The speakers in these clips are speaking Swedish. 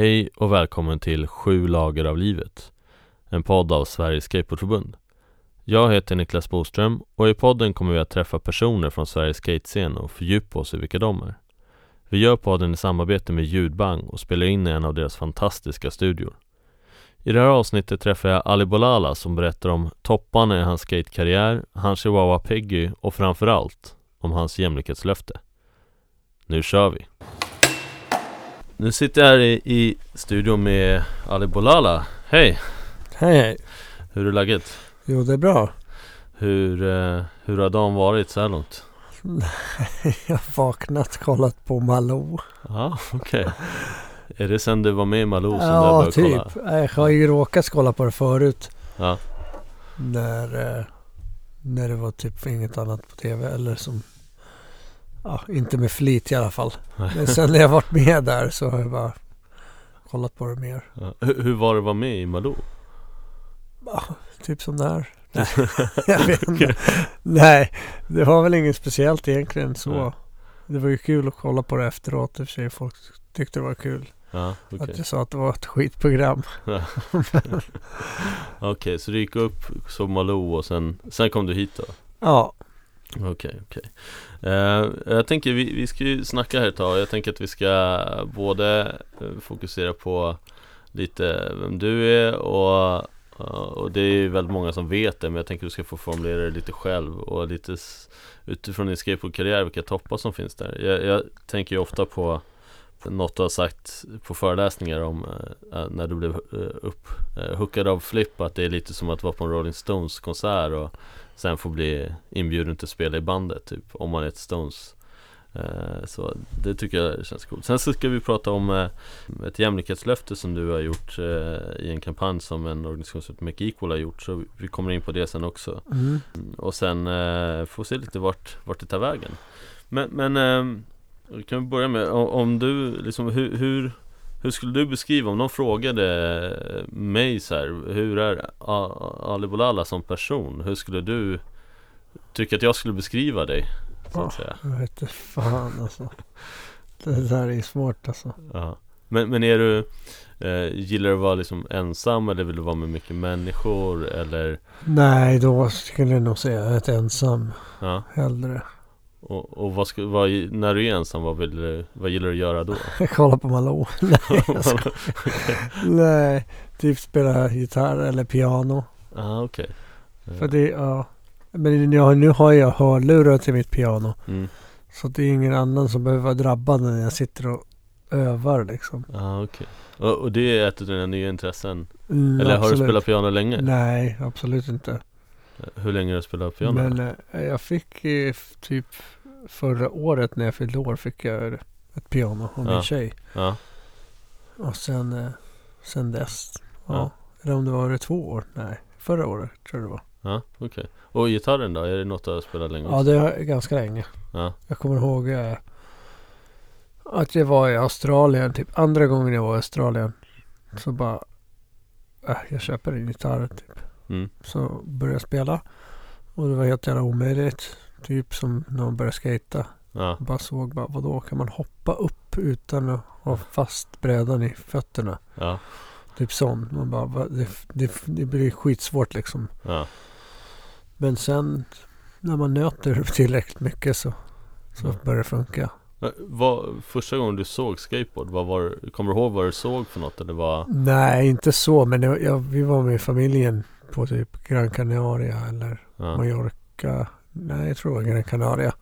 Hej och välkommen till Sju lager av livet En podd av Sveriges Skateboardförbund. Jag heter Niklas Boström och i podden kommer vi att träffa personer från Sveriges skatescen och fördjupa oss i vilka de är. Vi gör podden i samarbete med Ljudbang och spelar in i en av deras fantastiska studior. I det här avsnittet träffar jag Ali Bolala som berättar om topparna i hans skatekarriär, hans chihuahua Peggy och framförallt om hans jämlikhetslöfte. Nu kör vi! Nu sitter jag här i, i studion med Ali Bolala Hej! Hej hej! Hur är läget? Jo det är bra. Hur, eh, hur har dagen varit så här långt? Jag har vaknat, kollat på Malou. Ja, okej Är det sen du var med i Malou som du ja, började typ. kolla? Jag har ju råkat kolla på det förut. Ja, När, eh, när det var typ inget annat på tv. Eller som, ja, inte med flit i alla fall. Nej. Men sen när jag varit med där så har jag bara kollat på det mer. ja. Hur, hur var det att vara med i Malou? Ja, typ som det här. jag vet inte. Nej, det var väl inget speciellt egentligen så. Nej. Det var ju kul att kolla på det efteråt. I och för sig folk tyckte det var kul. Ja, okej Att jag sa att det var ett skitprogram. Okej, så du gick upp, såg Malou och sen, sen kom du hit då? Ja, Okej, okej. Eh, Jag tänker vi, vi ska ju snacka här ett tag. Jag tänker att vi ska både eh, fokusera på lite vem du är och, uh, och det är ju väldigt många som vet det Men jag tänker att du ska få formulera det lite själv och lite utifrån din skateboardkarriär vilka toppar som finns där. Jag, jag tänker ju ofta på något du har sagt på föreläsningar om eh, eh när du blev uh, upp, uh, hookad av Flipp, Att det är lite som att vara på en Rolling Stones konsert och sen få bli inbjuden till att spela i bandet typ om man är ett Stones. Eh, Så det tycker jag känns coolt. Sen så ska vi prata om eh, ett jämlikhetslöfte som du har gjort eh, i en kampanj som en organisation som Make Equal har gjort Så vi kommer in på det sen också. Mm. och sen får se lite vart, vart det tar vägen. Men, men kan vi börja med om, om du liksom hur, hur hur skulle du beskriva om någon frågade mig så här, Hur är Ali Bolala som person? Hur skulle du tycka att jag skulle beskriva dig? Så att Ja. säga jag vet inte fan alltså. Det där är svårt alltså. ja. men, men är du eh, Gillar du att vara liksom ensam eller vill du vara med mycket människor eller Nej, då skulle jag nog säga ett ensam Ja, hellre. Och, och vad ska, vad, när du är ensam, vad, vill vad gillar du att göra då? Kolla på Malou. Nej, skojar. Nej, typ spela gitarr eller piano. ah, okej För det, ja. Men jag, nu har jag hörlurar till mitt piano. mm. Så det är ingen annan som behöver vara drabbad när jag sitter och övar liksom. ah, okej och, och det är ett av dina nya intressen? Mm, Eller har du spelat piano länge? Nej, absolut inte. Hur länge har du spelat piano? Men eh, jag fick typ förra året när jag fyllde år fick jag ett piano av min Ja. tjej. Ja, Och sen, eh, sen dess. Ja. Ja. Eller om det var det två år. Nej, förra året tror jag det var. ja okej Och gitarren då? Är det något du har spelat länge? Ja, det är ganska länge. ja. Jag kommer ihåg eh, att jag var i Australien. Typ andra gången jag var i Australien. Så bara, äh, jag köper en gitarr typ. Mm. Så började jag spela. Och det var helt jävla omöjligt. Typ som när man började skata. ja, bara såg bara, vadå kan man hoppa upp utan att ha fast brädan i fötterna? ja, Typ sån. Man bara, det, det, det blir skitsvårt liksom. ja, Men sen när man nöter tillräckligt mycket så, så Ja. börjar det funka. Vad, första gången du såg skateboard, vad var, kommer du ihåg vad du såg för något? Eller vad? Nej, inte så. Men jag, jag, vi var med familjen på typ Gran Canaria eller Ja, Mallorca. Nej, jag tror det var Gran Canaria.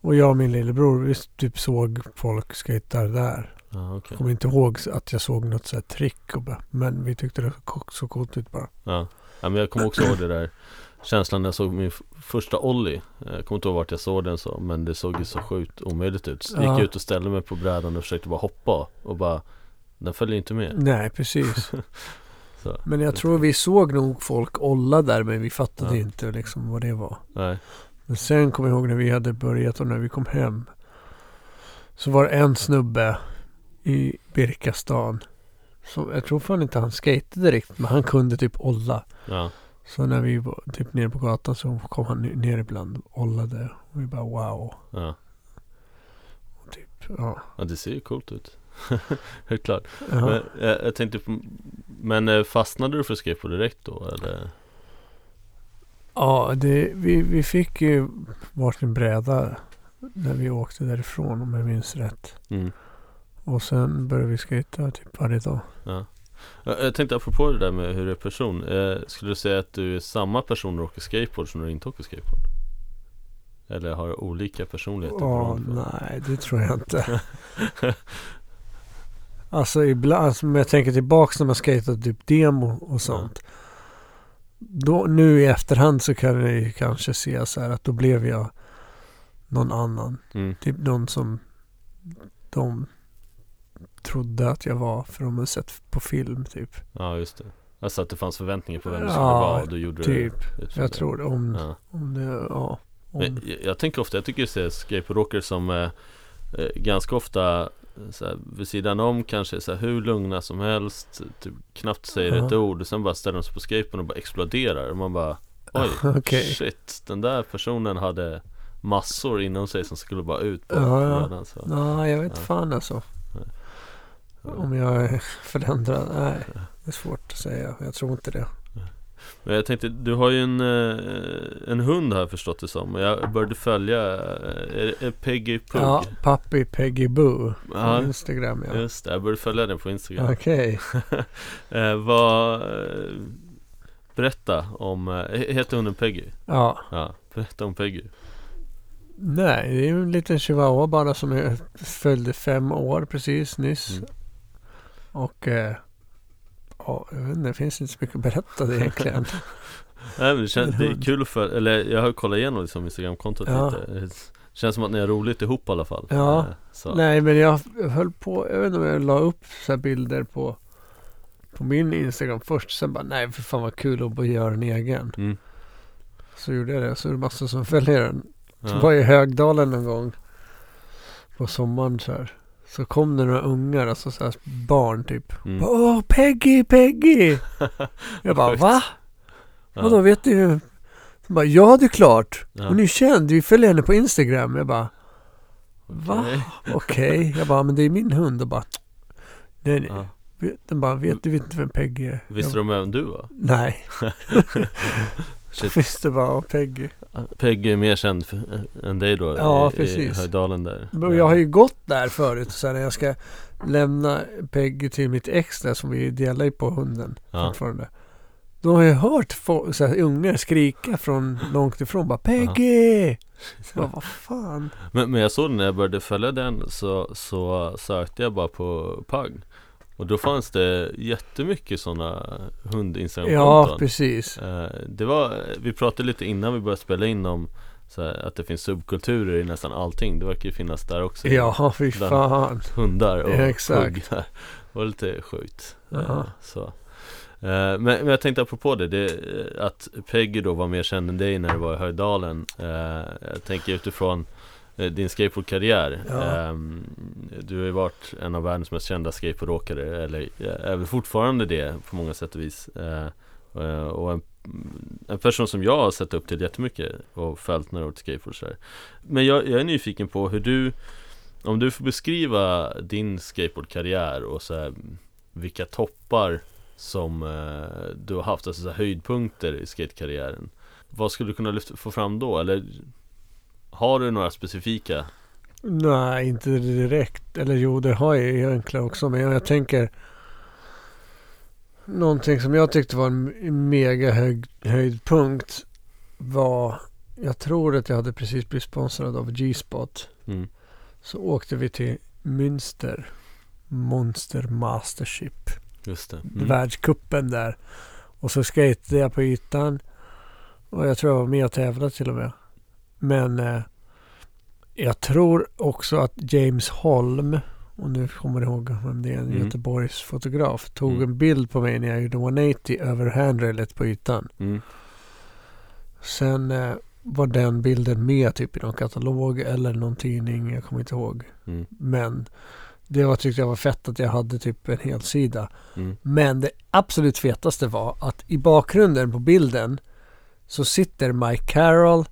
Och jag och min lillebror, vi typ såg folk skejta där. okej Jag kommer inte ihåg att jag såg något så här trick. Och bara, men vi tyckte det så coolt ut bara. ja. ja, men jag kommer också ihåg det där Känslan när jag såg min första Ollie Jag kommer inte ihåg vart jag såg den så Men det såg ju så sjukt omöjligt ut Så Ja. gick jag ut och ställde mig på brädan och försökte bara hoppa Och bara Den följer inte med Nej, precis. så, Men jag tror vi såg nog folk olla där men vi fattade Ja. inte liksom vad det var. Nej, Men sen kommer jag ihåg när vi hade börjat och när vi kom hem. Så var det en snubbe i Birkastan. Som, jag tror fan inte han skatade riktigt men han kunde typ olla. ja, Så när vi var typ nere på gatan så kom han ner ibland och ollade. Och vi bara wow. ja Och typ, ja. Ja det ser ju coolt ut Helt klart. Ja. Men, jag, jag tänkte på, men eh, fastnade du för skateboard direkt då eller? Ja, det, vi, vi fick ju varsin bräda när vi åkte därifrån om jag minns rätt. Mm. Och sen började vi skejta typ varje dag. Ja. Jag tänkte apropå det där med hur du är person. Eh, skulle du säga att du är samma person när du åker skateboard som när du inte åker skateboard? Eller har du olika personligheter? Ja, nej det tror jag inte. alltså ibland, alltså, om jag tänker tillbaks när man skejtade typ demo och sånt. Då, nu i efterhand så kan jag ju kanske se så här att då blev jag någon annan. Mm. Typ någon som de trodde att jag var för de hade sett på film typ. Ja, just det. Alltså att det fanns förväntningar på vem du Ja, skulle vara och då gjorde typ. du utifrån Jag det. tror det. Om, Ja. om det, ja. Om, jag, jag tänker ofta, jag tycker jag ser skateboardåkare som eh, eh, ganska ofta så här, vid sidan om kanske så här, hur lugna som helst, typ, knappt säger Ja. ett ord och sen bara ställer de sig på skateboarden och bara exploderar och man bara Oj, Okej. shit, den där personen hade massor inom sig som skulle bara ut på Ja, ja. brädan, så. Nej, jag vet Ja. fan alltså. Ja. Om jag är förändrad? Nej, det är svårt att säga. Jag tror inte det. Men jag tänkte, du har ju en, eh, en hund jag förstått det som jag började följa, eh, är, är Peggy Pug? Ja, Pappi Peggy Boo. På Ja, Instagram ja. just det, jag började följa den på Instagram Okej. eh, Vad, berätta om, heter hunden Peggy? Ja. Ja, berätta om Peggy Nej, det är ju en liten chihuahua bara som följde fem år precis nyss. Mm. Och eh, ja, jag vet inte, det finns inte så mycket att berätta egentligen. Nej men det, känns, det är kul för, eller jag har kollat igenom liksom Instagramkontot Ja. lite Det känns som att ni har roligt ihop i alla fall Ja. Eh, så. Nej, men jag höll på, jag vet inte om jag la upp så bilder på, på min Instagram först. Sen bara, nej för fan vad kul att bara göra en egen. Mm. Så gjorde jag det. Så är det massor som följer den. Så Ja. var jag i Högdalen en gång på sommaren så här. Så kom det några ungar, alltså så här barn typ. Mm. Åh, Peggy, Peggy! Jag bara, va? Ja. Vadå, vet du? De bara, ja det är klart. Ja. Hon är känd, vi följer henne på Instagram. Jag bara, va? Okej. Okej. Jag bara, men det är min hund. Och bara, nej nej. Ja. Den bara, vet du vet inte vem Peggy är? Visste de vem du var? Nej. Shit. Visste bara, "Åh, Peggy. Peggy är mer känd för, än dig då Ja, i, precis. i Höjdalen där Men jag har ju gått där förut. Så här, när jag ska lämna Peggy till mitt ex där som vi delar på hunden Ja. fortfarande. Då har jag hört få, så här, ungar skrika från långt ifrån. Bara Peggy! Så bara, vad fan? men, men jag såg när jag började följa den så, så sökte jag bara på Pug Och då fanns det jättemycket sådana hund Ja, precis. Eh, Det var, vi pratade lite innan vi började spela in om här, att det finns subkulturer i nästan allting Det verkar ju finnas där också Ja, fy fan. Hundar och Ja, exakt. Det var lite sjukt Eh, så. Eh, Men, men jag tänkte apropå det, det Att Peggy då var mer känd än dig när du var i Höjdalen Jag tänker utifrån din skateboardkarriär Ja. Du har ju varit en av världens mest kända skateboardåkare Eller eh, är väl fortfarande det på många sätt och vis eh, eh, Och en, en person som jag har sett upp till jättemycket Och följt när du har åkt skateboard så här. Men jag, jag är nyfiken på hur du Om du får beskriva din skateboardkarriär och så här, vilka toppar som eh, du har haft, alltså så här, höjdpunkter i skatekarriären Vad skulle du kunna lyfta, få fram då? Eller har du några specifika? Nej, inte direkt. Eller jo, det har jag egentligen också. Men jag, tänker Någonting som jag tyckte var en mega hög, höjdpunkt var Jag tror att jag hade precis blivit sponsrad av G-spot. Mm. Så åkte vi till Münster. Monster Mastership. Just det mm. Världskuppen där. Och så skejtade jag på ytan. Och jag tror jag var med och tävlade till och med. Men eh, jag tror också att James Holm, och nu kommer jag ihåg vem det är, en Mm. Göteborgs fotograf, tog Mm. en bild på mig när jag gjorde 180 över handrailet på ytan. Mm. Sen eh, var den bilden med typ i någon katalog eller någon tidning, jag kommer inte ihåg. Mm. Men det var, tyckte jag var fett att jag hade typ en hel sida. Mm. Men det absolut fetaste var att i bakgrunden på bilden så sitter Mike Carroll,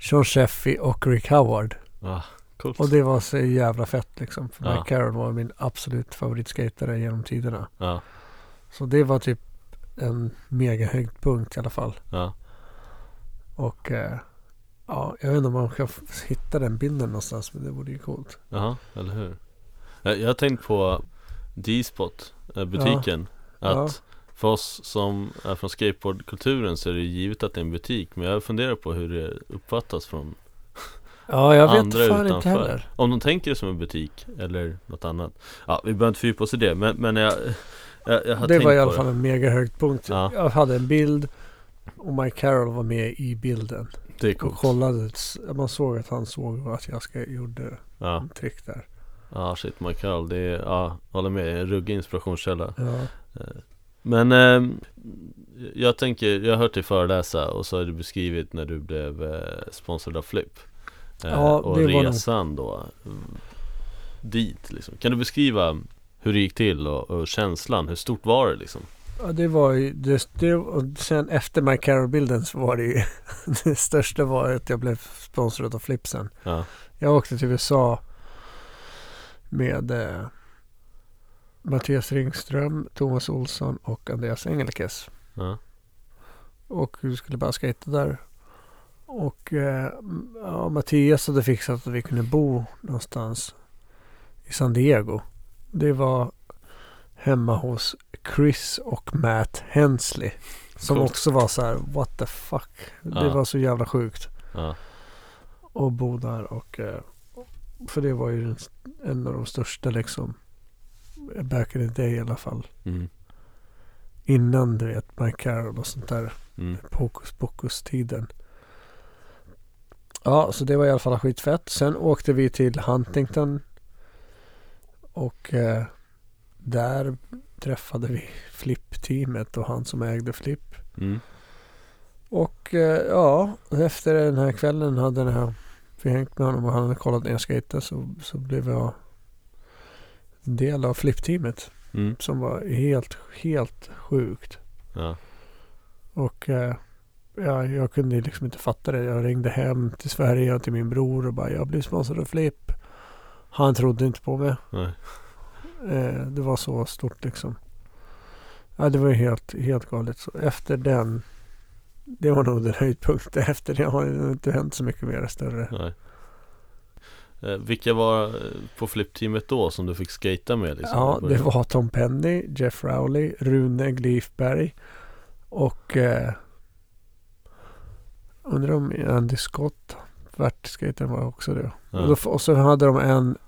Sean Sheffy och Rick Howard. Ah, coolt. Och det var så jävla fett liksom. För Ja. Mike Carroll var min absolut favoritskatare genom tiderna. Ja, Så det var typ en mega höjdpunkt i alla fall. ja. Och eh, ja, jag vet inte om man kan hitta den bilden någonstans. Men det vore ju coolt. Jaha, eller hur? Jag, har tänkt på D-spot, eh, butiken. Ja. Att för oss som är från skateboardkulturen så är det givet att det är en butik. Men jag funderar på hur det uppfattas från Ja, jag vet andra fan utanför. inte heller. Om de tänker det som en butik eller något annat. Ja, vi behöver inte fördjupa oss i det. Men, men jag, jag, jag har Det tänkt var i alla det. fall en mega höjdpunkt. Ja. Jag hade en bild och Mike Carroll var med i bilden. Det är Och coolt. kollade, man såg att han såg att jag ska, gjorde Ja, en trick där. ja shit Mike Carroll. Det är, ja, håller med. En ruggig inspirationskälla. Ja, Men eh, jag tänker, jag har hört dig föreläsa och så har du beskrivit när du blev eh, sponsrad av Flip. Eh, Ja, och det var nog- resan då mm, dit liksom. Kan du beskriva hur det gick till och, och känslan? Hur stort var det liksom? ja det var ju, det, det, och sen efter Mike Carroll-bilden så var det ju, det största var att jag blev sponsrad av Flipsen. Ja, Jag åkte till USA med eh, Mattias Ringström, Thomas Olsson och Andreas Engelkes. ja, Och vi skulle bara skejta där. Och eh, ja, Mattias hade fixat att vi kunde bo någonstans i San Diego. Det var hemma hos Chris och Matt Hensley. Som Coolt. också var så här, what the fuck. Det Ja. var så jävla sjukt ja, att bo där. Och, eh, för det var ju en av de största liksom. Back in the day i alla fall. mm, Innan du vet Mike Carroll och sånt där. mm, Hokus pokus-tiden. Ja, så det var i alla fall skitfett. Sen åkte vi till Huntington. Och eh, där träffade vi Flip-teamet och han som ägde Flip. mm, Och eh, ja, efter den här kvällen hade den här, vi hängt med honom och han hade kollat när jag skejtade så, så blev jag del av Flip-teamet. mm, Som var helt, helt sjukt. ja, Och eh, ja, jag kunde liksom inte fatta det. Jag ringde hem till Sverige och till min bror och bara jag blev sponsrad av Flip. Han trodde inte på mig. Eh, det var så stort liksom. Ja, det var ju helt, helt galet. Så efter den. Det var nog den höjdpunkten. Efter det har det inte hänt så mycket mer större. nej. Eh, vilka var eh, på Flip-teamet då som du fick skata med liksom? Ja, det var Tom Penny, Jeff Rowley, Rune Glifberg och eh, undrar om Andy Scott, värtskatern var också det. Ja. Och, då, och så hade de en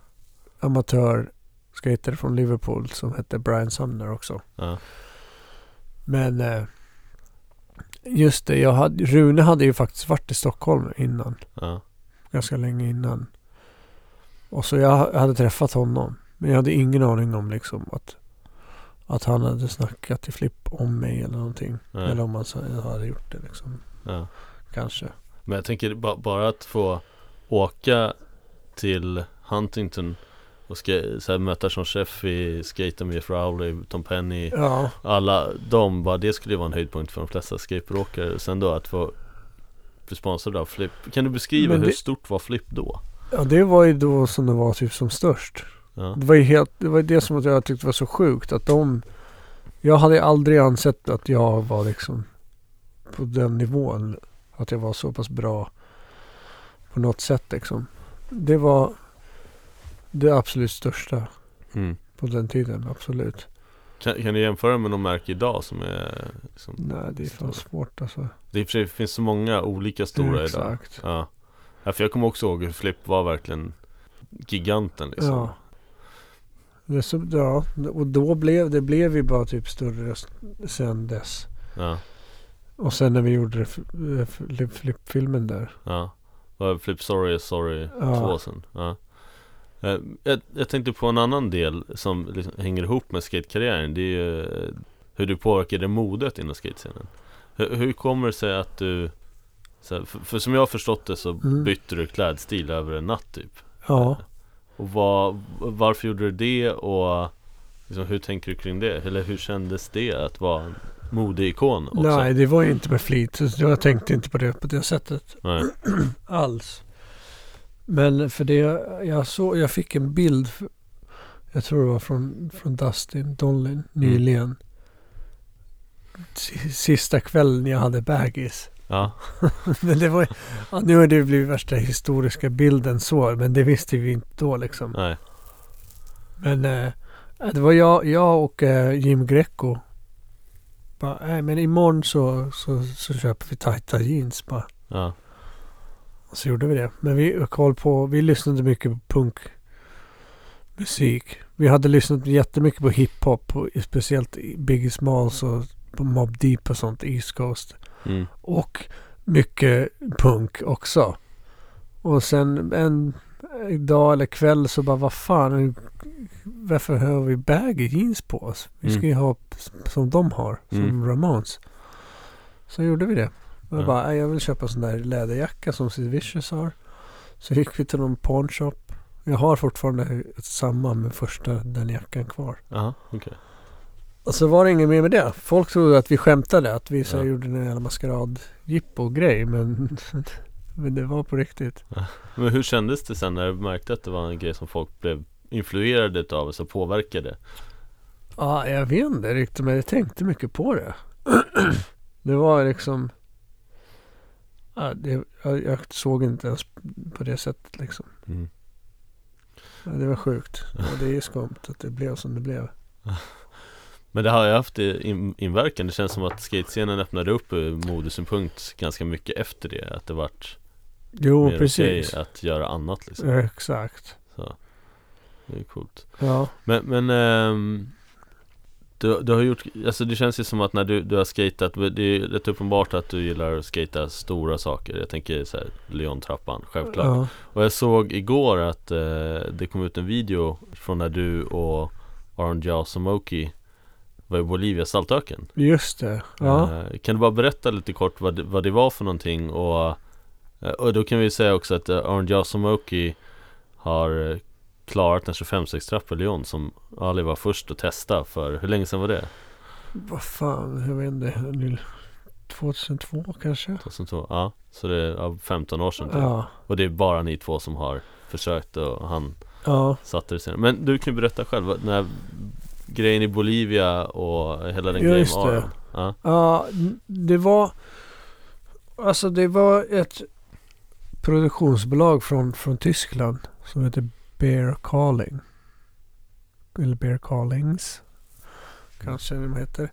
amatörskater från Liverpool som hette Brian Sumner också. Ja, Men eh, just det, jag hade, Rune hade ju faktiskt varit i Stockholm innan. ja, Ganska länge innan. Och så jag hade träffat honom. Men jag hade ingen aning om liksom att, att han hade snackat till Flipp om mig eller någonting. nej, Eller om han hade gjort det liksom. ja. Kanske. Men jag tänker ba- bara att få åka till Huntington och så möta som chef i skate med Jeff Rowley, Tom Penny Ja, Alla de, bara det skulle ju vara en höjdpunkt för de flesta skateboardåkare Sen då att få bli sponsrad av Flip Kan du beskriva Men hur det- stort var Flip då? ja, det var ju då som det var typ som störst. Ja, Det var ju helt, det var det som jag tyckte var så sjukt att de Jag hade aldrig ansett att jag var liksom på den nivån. Att jag var så pass bra på något sätt liksom. Det var det absolut största mm. på den tiden, absolut. kan, kan du jämföra med någon märke idag som är liksom, Nej, det är fan svårt alltså. Det för sig finns så många olika stora idag Exakt. Ja, ja för jag kommer också ihåg hur Flip var verkligen giganten liksom Ja. Det så, ja, och då blev det blev ju bara typ större sen dess. Ja, Och sen när vi gjorde f- f- flippfilmen där. ja Var Flip Sorry Sorry Ja. 2 sen ja. Eh, jag, jag tänkte på en annan del som liksom hänger ihop med skatekarriären Det är ju eh, hur du påverkade modet inom skatescenen hur, hur kommer det sig att du här, för, för som jag har förstått det så Mm. bytte du klädstil över en natt typ Ja. Och vad, varför gjorde du det och liksom, hur tänker du kring det? Eller hur kändes det att vara modeikon också? Nej, det var ju inte med flit. Jag tänkte inte på det på det sättet Nej. alls. Men för det jag såg, jag fick en bild. Jag tror det var från, från Dustin Donlin nyligen. Si- Sista kvällen jag hade baggies. Ja, Men det var ja, nu har det blivit värsta historiska bilden så. Men det visste vi inte då liksom. nej. Men eh, det var jag, jag och eh, Jim Greco. Bara, nej men imorgon så, så, så köper vi tajta jeans bara. Ja, Och så gjorde vi det. Men vi koll på, vi lyssnade mycket på punkmusik. Vi hade lyssnat jättemycket på hiphop. och Speciellt Biggie Smalls och på Mob Deep och sånt. East Coast. mm. Och mycket punk också. Och sen en dag eller kväll så bara vad fan. Varför har vi baggy jeans på oss? Vi ska Mm. ju ha som de har. Som Mm. Ramones. Så gjorde vi det. Jag Ja. bara, "Nej, jag vill köpa en sån där läderjacka som Sid Vicious har. Så gick vi till någon pawnshop. Jag har fortfarande samma med första den jackan kvar. Jaha, okej. Och så var det inget mer med det. Folk trodde att vi skämtade. Att vi så Ja. gjorde en jävla maskeradjippo-grej. Men, men det var på riktigt. Men hur kändes det sen när du märkte att det var en grej som folk blev influerade utav, så påverkade? Ja, jag vet inte riktigt. Men jag tänkte mycket på det. det var liksom... Ja, det, jag, jag såg inte ens på det sättet liksom. Mm. Ja, det var sjukt. Och det är skumt att det blev som det blev. Men det har ju haft in, inverkan, det känns som att skatescenen öppnade upp ur modesynpunkt ganska mycket efter det Att det vart Jo, mer precis. okej att göra annat liksom Exakt. Så Det är coolt Ja. Men, men ehm, du, du har gjort, alltså det känns ju som att när du, du har skatat Det är rätt uppenbart att du gillar att skata stora saker Jag tänker så här, Leontrappan, självklart Ja. Och jag såg igår att eh, det kom ut en video från när du och Aron Jasomoki var i Bolivia saltöken Just det. Ja. Eh, Kan du bara berätta lite kort vad det, vad det var för någonting och, och då kan vi säga också att uh, Aron Jasomoki har eh, klarat en 25-6 i Lyon som Ali var först att testa för, hur länge sedan var det? Vad fan, jag vet inte. Nu- 2002 kanske? 2002? Ja, så det är ja, 15 år sedan typ. Ja. Och det är bara ni två som har försökt och han Ja. satte det senare Men du kan ju berätta själv, den här grejen i Bolivia och hela den Ja, grejen med. Aron Ja, Ja, det var... Alltså det var ett produktionsbolag från, från Tyskland som heter Bear Calling. Eller Bear Callings. Kanske de heter.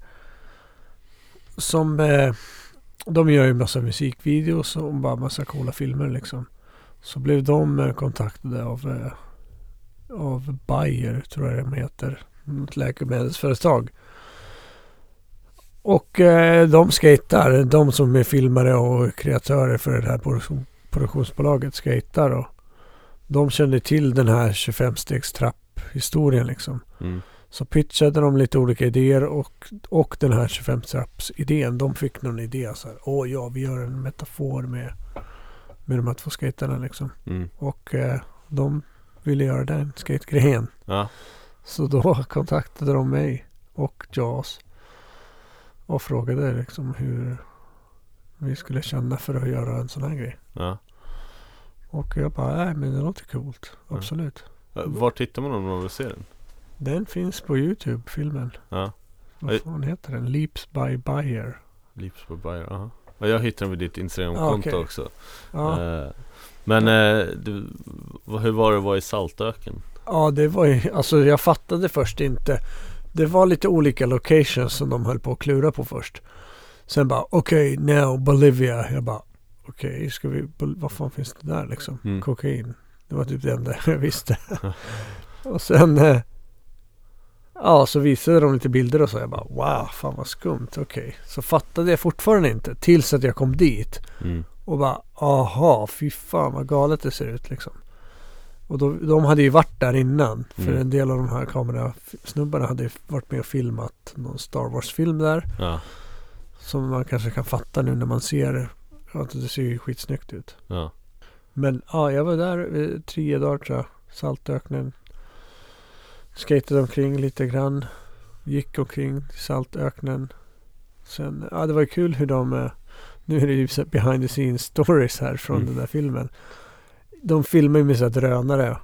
Som... Eh, de gör ju massa musikvideos och bara massa coola filmer liksom. Så blev de eh, kontaktade av, eh, av Bayer, tror jag de heter. Ett läkemedelsföretag. Och eh, de skater, de som är filmare och kreatörer för det här produktion, produktionsbolaget skater och de kände till den här 25-stegs trapp-historien liksom. mm, Så pitchade de lite olika idéer och, och den här 25-trapps-idén. De fick någon idé så här. Åh ja, vi gör en metafor med, med de här två skaterna liksom. mm, Och eh, de ville göra den skategrejen. ja, Så då kontaktade de mig och Jaws. Och frågade liksom hur vi skulle känna för att göra en sån här grej. ja Och jag bara, nej men det låter coolt. Ja. Absolut. Eh, Var tittar man om man vill se den? Den finns på YouTube, filmen. Ja, Vad fan heter den? Leaps by Buyer. Lips på Bayer, aha ja, Jag hittade den vid ditt Instagramkonto Ja, okej. också Ja. Eh, Men eh, du, hur var det att vara i saltöken? ja, det var ju, alltså jag fattade först inte. Det var lite olika locations som de höll på att klura på först. Sen bara, okej, now Bolivia. Jag bara, okej, ska vi, Bol- vad fan finns det där liksom? Mm. Kokain. Det var typ det enda jag visste. och sen, eh, ja, så visade de lite bilder och så. Jag bara, wow, fan vad skumt, okej. Så fattade jag fortfarande inte tills att jag kom dit. Mm. Och bara, aha, fy fan vad galet det ser ut liksom. Och då, de hade ju varit där innan. För Mm. en del av de här kamerasnubbarna hade varit med och filmat någon Star Wars-film där. Ja, Som man kanske kan fatta nu när man ser att det ser ju skitsnyggt ut. ja, Men ja, jag var där eh, tre dagar tror jag. Saltöknen. Skatade omkring lite grann. Gick omkring i saltöknen. Sen, ja det var kul hur de, eh, nu är det ju behind the scenes stories här från Mm. den där filmen. de filmar ju med så här drönare.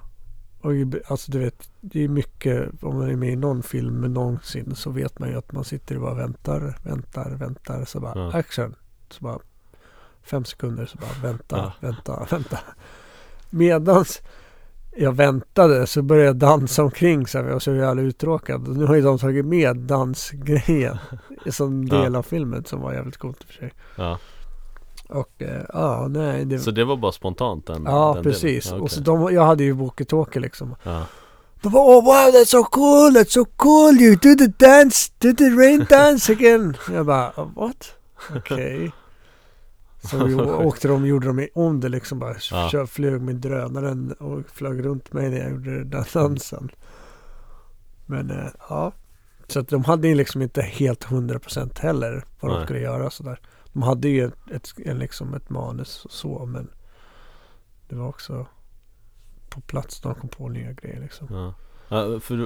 Och alltså du vet, det är mycket, om man är med i någon film någonsin så vet man ju att man sitter och bara väntar, väntar, väntar. Så bara Ja. action. Så bara fem sekunder så bara vänta, Ja. vänta, vänta. Medans jag väntade så började jag dansa omkring så här, jag var så jävla uttråkad. Nu har ju de tagit med dansgrejen som Ja. del av filmen som var jävligt coolt i och för sig. Ja. Och eh, ja, nej. Det, Så det var bara spontant den ja, den precis. Ja, Och så de, jag hade ju walkie-talkie liksom. ja. De bara oh wow that's so cool, that's so cool, you do the dance, do the rain dance again. Jag bara "Oh, what? Okej. Så vi åkte de, gjorde de om det liksom bara. Ja. Kör, flög med drönaren och flög runt mig när jag gjorde den dansen. Men eh, ja. Så att de hade ju liksom inte helt 100% heller vad de Nej. skulle göra sådär. De hade ju ett, ett, en, liksom ett manus och så men det var också på plats de kom på nya grejer liksom. Ja, ja för du,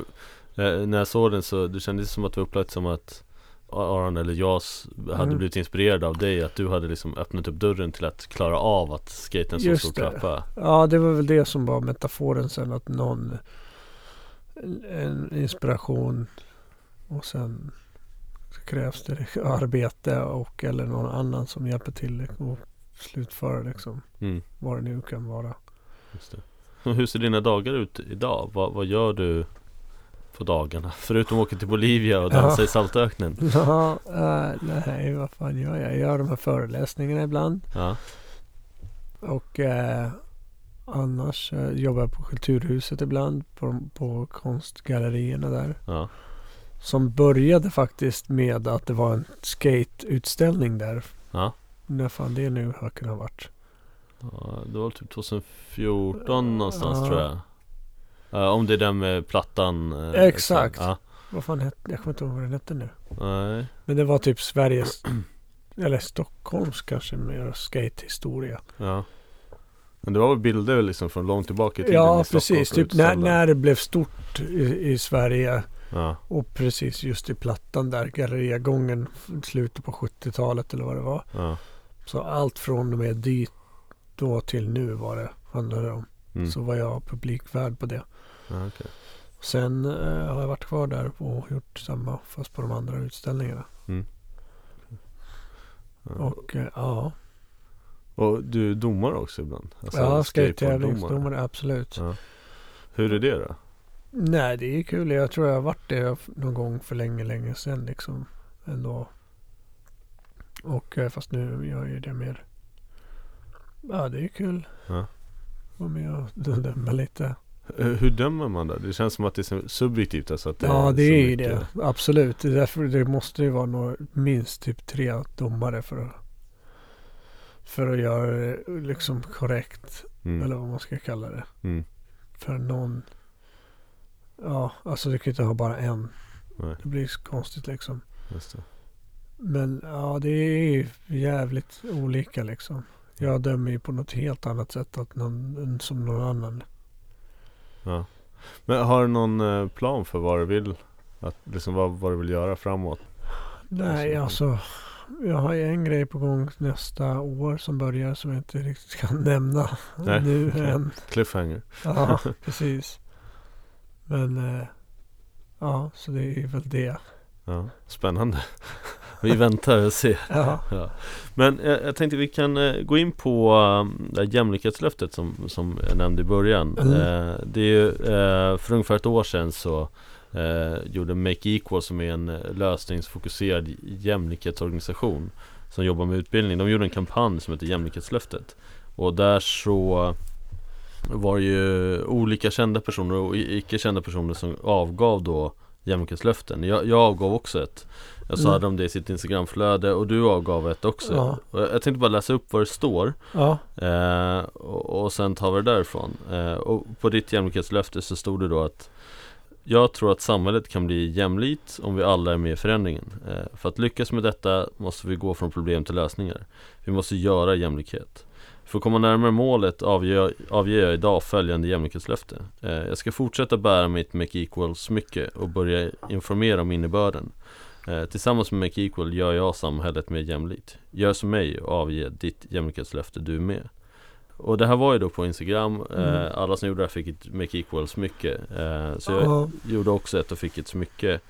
eh, när jag såg den så det kändes som att det var upplagt som att Aron eller jag hade Mm. blivit inspirerad av dig Att du hade liksom öppnat upp dörren till att klara av att skata en så stor trappa Ja, det var väl det som var metaforen sen att någon en- inspiration och sen så krävs det arbete och eller någon annan som hjälper till att slutföra liksom mm, vad det nu kan vara. Och Hur ser dina dagar ut idag? Vad, vad gör du på dagarna? Förutom att åka till Bolivia och dansa Ja. i saltöknen Ja, äh, nej, vad fan gör jag? Jag gör de här föreläsningarna ibland Ja, och eh, annars eh, jobbar jag på Kulturhuset ibland på, på konstgallerierna där. ja, Som började faktiskt med att det var en skateutställning där. ja. När fan det nu har kunnat ha varit. ja Det var typ 2014 någonstans tror jag Ja, Om det är den med plattan eh, Exakt. Ja, Vad fan hette Jag kommer inte ihåg vad den hette nu. nej Men det var typ Sveriges eller Stockholms kanske mer skatehistoria. Ja Men det var väl bilder liksom från långt tillbaka i tiden Ja, i precis. Typ när, när det blev stort i, i Sverige. Ja, Och precis just i plattan där. Galleriagången. Slutet på 70-talet eller vad det var. ja, Så allt från och med dit då till nu var det handlade om. mm. Så var jag publikvärd på det. Ja okej Sen eh, har jag varit kvar där och gjort samma fast på de andra utställningarna. ja. Och eh, ja, Och du är domare också ibland? Alltså, ja skateboarddomare. skate-tävlingsdomare absolut. Ja. Hur är det då? Nej, det är kul. Jag tror jag har varit det någon gång för länge, länge sedan liksom. Ändå. Och eh, fast nu gör jag det mer. Ja, det är kul. Ja. Vara med och döma lite. Hur dömer man då? Det känns som att det är subjektivt alltså att det Ja, det är ju det. Absolut. Därför det måste ju vara några, minst typ tre domare för att för att göra det liksom korrekt. mm. Eller vad man ska kalla det. Mm. För någon. Ja, alltså du kan ju inte ha bara en. Nej, Det blir konstigt liksom. Men ja, det är jävligt olika liksom. Jag dömer ju på något helt annat sätt att någon, än som någon annan. Ja. Men har du någon eh, plan för vad du vill? Att, liksom vad, vad du vill göra framåt? Nej, alltså. Jag har en grej på gång nästa år som börjar som jag inte riktigt kan nämna Nej, nu än. Cliffhanger? Ja, precis. Men eh, ja, så det är väl det. Ja, spännande. Vi väntar och ser. Ja, Ja. Men eh, jag tänkte vi kan eh, gå in på um, det här jämlikhetslöftet som, som jag nämnde i början. Mm. Eh, det är ju, för ungefär ett år sedan så gjorde Make Equal som är en lösningsfokuserad jämlikhetsorganisation som jobbar med utbildning. De gjorde en kampanj som heter Jämlikhetslöftet. Och där så var det ju olika kända personer och icke kända personer som avgav då jämlikhetslöften. Jag, jag avgav också ett. Jag så Mm. de det i sitt Instagramflöde och du avgav ett också. Ja. Jag tänkte bara läsa upp vad det står ja, eh, och, och sen tar vi det därifrån. Eh, och på ditt jämlikhetslöfte så stod det då att jag tror att samhället kan bli jämlikt om vi alla är med i förändringen. Eh, för att lyckas med detta måste vi gå från problem till lösningar. Vi måste göra jämlikhet. För att komma närmare målet avger, avger jag idag följande jämlikhetslöfte. Eh, jag ska fortsätta bära mitt Make Equal smycke och börja informera om innebörden. Eh, tillsammans med Make Equal gör jag samhället mer jämlikt. Gör som mig och avge ditt jämlikhetslöfte du med. och det här var ju då på Instagram Mm. eh, Alla som gjorde det här fick ett Make Equal smycke eh, Så jag Ja. gjorde också ett och fick ett smycke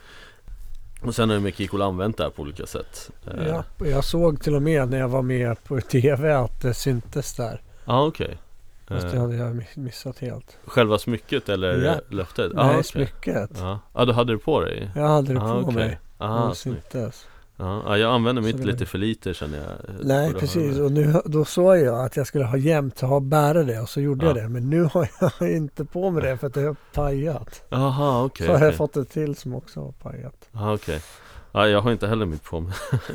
Och sen har ju Make Equal använt det här på olika sätt eh, Ja, jag såg till och med när jag var med på TV att det syntes där. ah, okej Fast det eh, hade jag miss- missat helt. Själva smycket eller Ja. löftet? Nej, ah, okej. smycket. Ja, ah, du hade det på dig? Jag hade det Ah, på okej. mig. Ah, snyggt. syntes. Ja, ja, jag använder mitt det lite för lite känner jag Nej, precis. Och nu, då sa jag att jag skulle ha jämnt och ha bära det och så gjorde Ja. jag det. Men nu har jag inte på mig det för att det har pajat. Jaha, okej så har jag fått ett till som också har pajat. Ja, okej. Ja, jag har inte heller mitt på mig.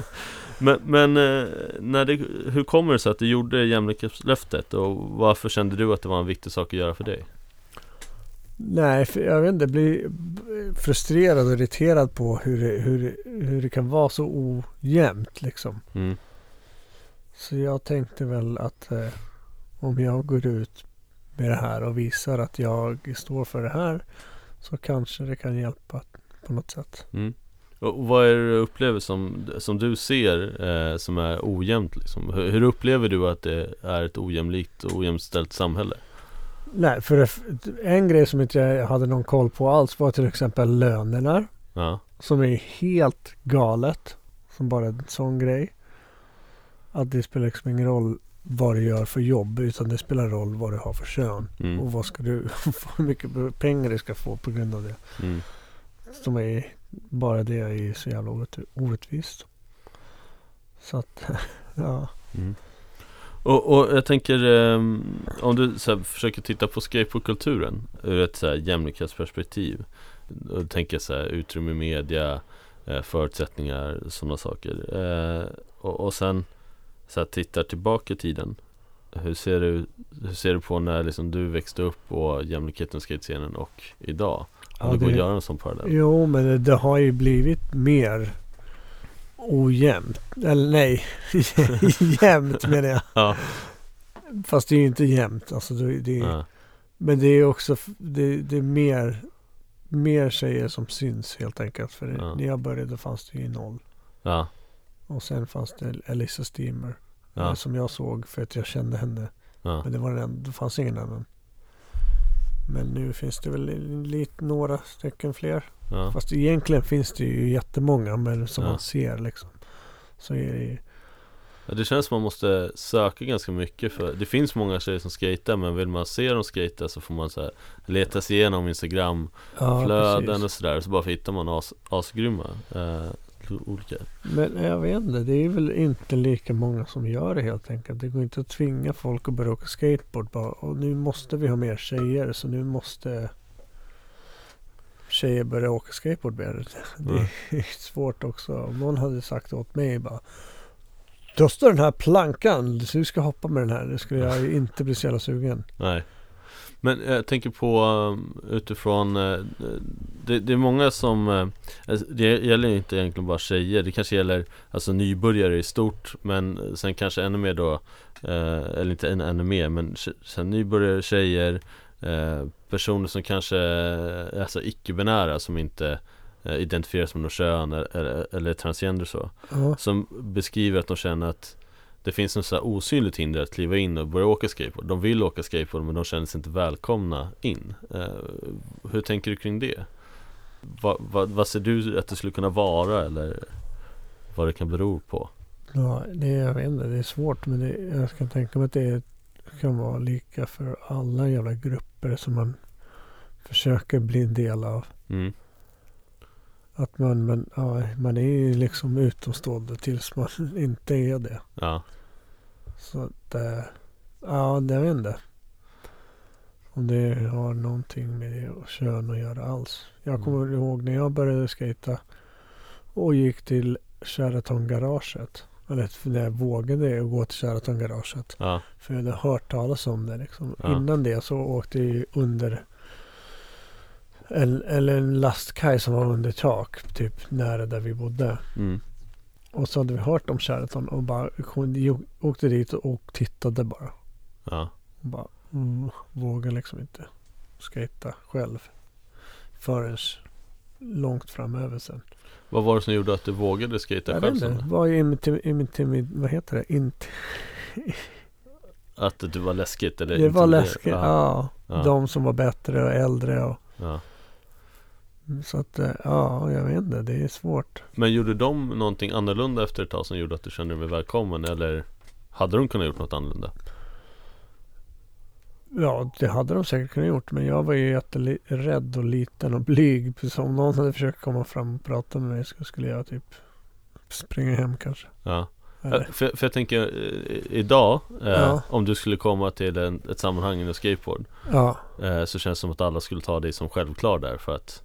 men men eh, när det, hur kommer det sig att du gjorde jämlikhetslöftet och varför kände du att det var en viktig sak att göra för dig? Nej, jag vet inte. Blir frustrerad och irriterad på hur det, hur, hur det kan vara så ojämnt liksom. Mm. Så jag tänkte väl att eh, om jag går ut med det här och visar att jag står för det här så kanske det kan hjälpa på något sätt. Mm. Och vad är det du upplever som, som du ser eh, som är ojämnt liksom? Hur, hur upplever du att det är ett ojämlikt och ojämställt samhälle? Nej, för en grej som inte jag hade någon koll på alls var till exempel lönerna. Ja, Som är helt galet. Som bara en sån grej. Att det spelar liksom ingen roll vad du gör för jobb utan det spelar roll vad du har för kön. mm. Och vad ska du, hur mycket pengar du ska få på grund av det. Mm. Som är, bara det är så jävla orätt- orättvist. Så att, ja. Mm. Och, och jag tänker ehm, om du så här, försöker titta på skateboardkulturen ur ett så här, jämlikhetsperspektiv och tänker så här, utrymme i media, eh, förutsättningar, sådana saker. Eh, och, och sen så här, tittar tillbaka i tiden. Hur ser du, hur ser du på när liksom, du växte upp på jämlikheten och skatescenen och idag? Om Ja, det går att göra en sån parallell? Jo, men det, det har ju blivit mer ojämnt. Eller nej, jämnt menar jag. Ja, Fast det är ju inte jämnt. Alltså det, det, ja, Men det är också det, det är mer, mer tjejer som syns helt enkelt. För Ja. när jag började fanns det ju noll. ja, Och sen fanns det Elisa Steamer. Eh, Som jag såg för att jag kände henne. Men det, var den, det fanns ingen annan. Men nu finns det väl lite, några stycken fler. ja. Fast egentligen finns det ju jättemånga. Men som Ja. man ser liksom. Så är det ju. Ja, det känns som man måste söka ganska mycket för Det finns många tjejer som skejtar men vill man se dem skejta så får man så här leta sig igenom Instagram-flöden Ja, precis. och sådär Så bara hittar man as, asgrymma eh, olika Men jag vet inte, det är väl inte lika många som gör det helt enkelt. Det går inte att tvinga folk att börja åka skateboard bara. Och nu måste vi ha mer tjejer så nu måste tjejer börja åka skateboard mer. Det Mm. är svårt också. Om någon hade sagt åt mig bara står den här plankan, du ska hoppa med den här. Det skulle jag inte bli så jävla sugen. Nej Men jag tänker på um, utifrån eh, det, det är många som eh, alltså, Det gäller ju inte egentligen bara tjejer. Det kanske gäller alltså nybörjare i stort Men sen kanske ännu mer då eh, Eller inte än, ännu mer men sen nybörjare tjejer eh, Personer som kanske alltså icke-binära som inte eh, identifierar sig med något kön eller, eller, transgender så. Ja, som beskriver att de känner att det finns en så här osynligt hinder att kliva in och börja åka skateboard. De vill åka skateboard men de känner sig inte välkomna in. Eh, hur tänker du kring det? Va, va, vad ser du att det skulle kunna vara eller vad det kan bero på? ja det, jag vet inte, det är svårt. Men det, jag kan tänka mig att det kan vara lika för alla jävla grupper som man försöker bli en del av. Mm, Att man, man, ja, man är ju liksom utomstående tills man inte är det. ja, Så att, eh, ja, det vet inte. Om det har någonting med kön att göra alls. Jag Mm. kommer ihåg när jag började skata och gick till Sheraton-garaget. Eller när jag vågade gå till Sheraton-garaget. ja, För jag hade hört talas om det liksom. Ja. Innan det så åkte jag ju under eller en lastkaj som var under tak. Typ nära där vi bodde. mm, Och så hade vi hört om Sheraton och bara kom- åkte dit och, tittade bara. ja, Och bara mm, vågade liksom inte skata själv. Förrän långt framöver sen. Vad var det som gjorde att du vågade Jag själv vet inte. Vad intim, vad heter det? Int, Att det var läskigt eller Det var läskigt, ja. ja. De som var bättre och äldre och ja. Så att eh, ja, jag vet inte, det är svårt. Men gjorde de någonting annorlunda efter ett tag som gjorde att du kände dig välkommen eller hade de kunnat gjort något annorlunda? Ja, det hade de säkert kunnat gjort. Men jag var ju jätterädd och liten och blyg. Så om någon hade försökt komma fram och prata med mig så skulle jag typ springa hem kanske. Ja, för, för jag tänker eh, idag eh, Ja. Om du skulle komma till en, ett sammanhang inom skateboard ja, eh, Så känns det som att alla skulle ta dig som självklar där för att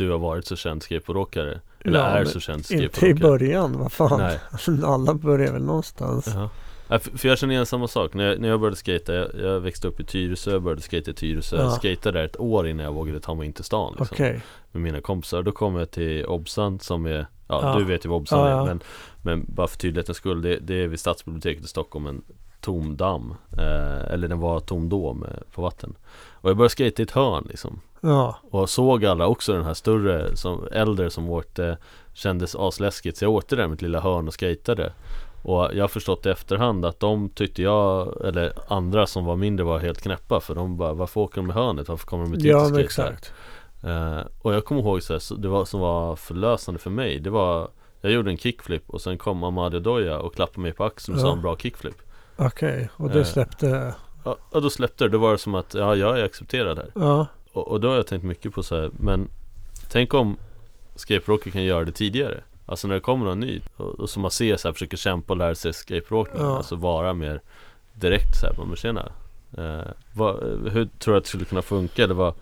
Du har varit så känd skateboardåkare Eller Ja, är så känd inte i skateboardåkare början. Vad fan. Nej. Alla börjar väl någonstans. Jaha. Ja, för för jag känner igen samma sak, när jag, när jag började skata jag, jag växte upp i Tyresö, jag började skata i Tyresö Ja. Jag skatade där ett år innan jag vågade ta mig in till stan liksom, Okej. Med mina kompisar, då kom jag till Obsan som är Ja, Ja. du vet ju vad Obsan är men, men bara för tydlighetens skull, det, det är vid Stadsbiblioteket i Stockholm en tom damm eh, Eller den var tom då med, på vatten Och jag började skata i ett hörn liksom Ja. Och såg alla också den här större, som, äldre som åkte Kändes asläskigt så jag åkte där med ett lilla hörn och skatade Och jag har förstått i efterhand att de tyckte jag Eller andra som var mindre var helt knäppa För de bara, varför åker de med hörnet? Varför kommer de med Ja, men här?" exakt. Eh, och jag kommer ihåg så här, det var, som var förlösande för mig Det var Jag gjorde en kickflip och sen kom Ahmad Doja och klappade mig på axeln och sa Ja. en bra kickflip Okej, och det Eh. släppte. Ja, och då släppte det, då var det som att ja, jag är accepterad här Ja. Och, och då har jag tänkt mycket på så här, men Tänk om skateboardåkare kan göra det tidigare Alltså när det kommer någon ny och, och som man ser så här, försöker kämpa och lära sig skateboardåkning Ja. Alltså vara mer direkt så här, men tjena eh, vad, Hur tror du att det skulle kunna funka eller vad?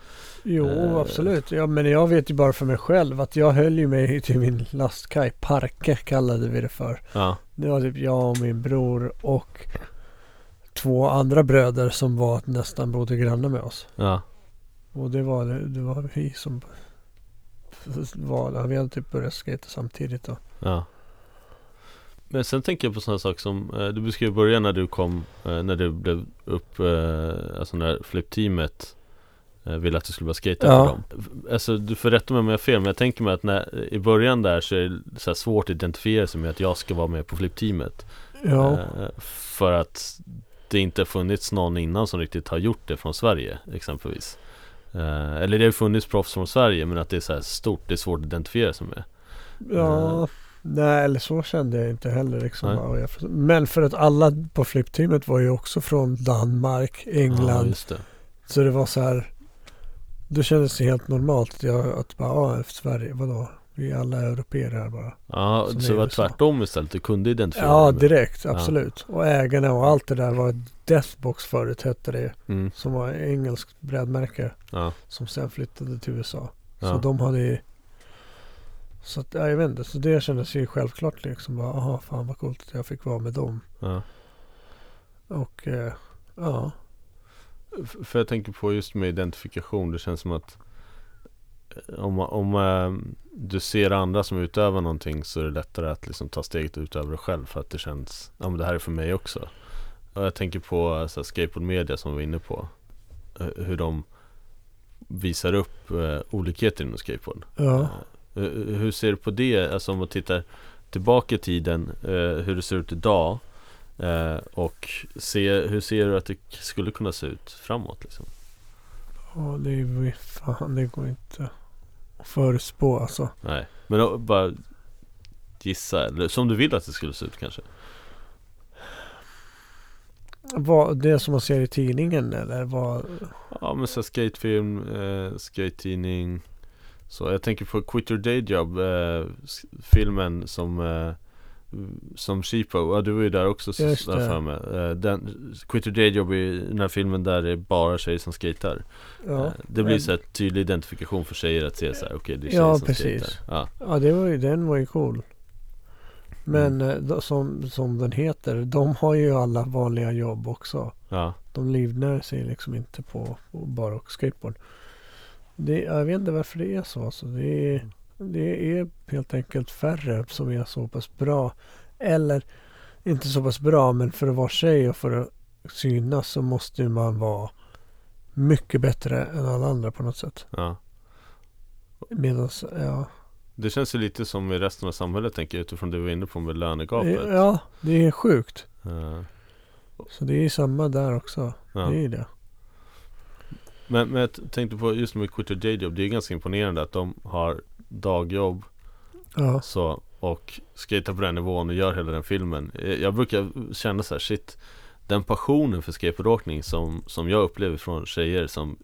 Jo, Eh. absolut. Ja, men jag vet ju bara för mig själv att jag höll ju mig till min lastkaj. Parke kallade vi det för. Ja, Det var typ jag och min bror och två andra bröder som var nästan bodde grannar med oss. ja, Och det var, det var vi som var, vi hade typ börjat skata samtidigt då. ja. Men sen tänker jag på sådana saker som eh, Du beskrev i början när du kom eh, När du blev upp eh, Alltså när flippteamet ville att du skulle börja skata Ja. för dem. Alltså du får rätta mig om jag har fel Men jag tänker mig att när, i början där så är det så svårt att identifiera sig med att jag ska vara med på flippteamet Ja, För att det inte funnits någon innan som riktigt har gjort det från Sverige exempelvis eh, Eller det har funnits proffs från Sverige men att det är så här stort, det är svårt att identifiera sig med ja. Nej, eller så kände jag inte heller liksom. Jag Men för att alla på flippteamet var ju också från Danmark, Ja, England. just det Så det var så här. Då kändes det helt normalt att jag att bara, ja, Sverige, vadå? Vi är alla europeer här bara. Ja, så det var tvärtom istället, du kunde identifiera Ja, med- direkt. Ja. Absolut. Och ägarna och allt det där var Deathbox förut hette det. mm, Som var engelskt brädmärke. ja, Som sen flyttade till USA. Så ja, de hade ju Så att, ja, jag vet inte. Så det kändes ju självklart liksom. Bara, aha, fan vad coolt att jag fick vara med dem. ja. Och eh, ja. För jag tänker på just med identifikation, det känns som att om, om eh, du ser andra som utövar någonting så är det lättare att liksom ta steget och utöva det själv för att det känns, ja men det här är för mig också. Och jag tänker på eh, så här, skateboard media som vi var inne på. Eh, Hur de visar upp eh, olikheter inom skateboard. Ja. Eh, Hur ser du på det? Alltså om man tittar tillbaka i tiden, eh, hur det ser ut idag och se, hur ser du att det skulle kunna se ut framåt? Liksom? ja, det är ju fan det går inte att förutspå alltså. Nej, men då, bara gissa, eller som du vill att det skulle se ut kanske? Vad, det som man ser i tidningen eller vad? Ja men så skatefilm, eh, skate-tidning Så jag tänker på Quit Your Day Job eh, Filmen som eh, Som Cheapo, ja du var ju där också så, Just där för mig. Eh, den, Quit Your Day Job är den här filmen där det är bara tjejer som skater Ja, eh, Det blir Eh, så här tydlig identifikation för tjejer att se så här, okej det är tjejer Ja, som precis. skater ja. ja det var ju, den var ju cool. Men Mm. eh, då, som, som den heter, de har ju alla vanliga jobb också. ja, De livnär sig liksom inte på, på bara och skateboard. Det, jag vet inte varför det är så. Alltså. Det, är, det är helt enkelt färre som är så pass bra. Eller inte så pass bra men för att vara tjej och för att synas så måste man vara mycket bättre än alla andra på något sätt. ja. Medan, ja, Det känns ju lite som i resten av samhället tänker jag utifrån det vi var inne på med lönegapet ja, det är sjukt. Eh, Så det är samma där också. Ja. Det är det. Men, men jag tänkte på just med Quit your Day Job, det är ganska imponerande att de har dagjobb Ja. så, och skater på den nivån och gör hela den filmen. Eh, Jag brukar känna så här, shit, den passionen för skateboardåkning som, som jag upplever från tjejer som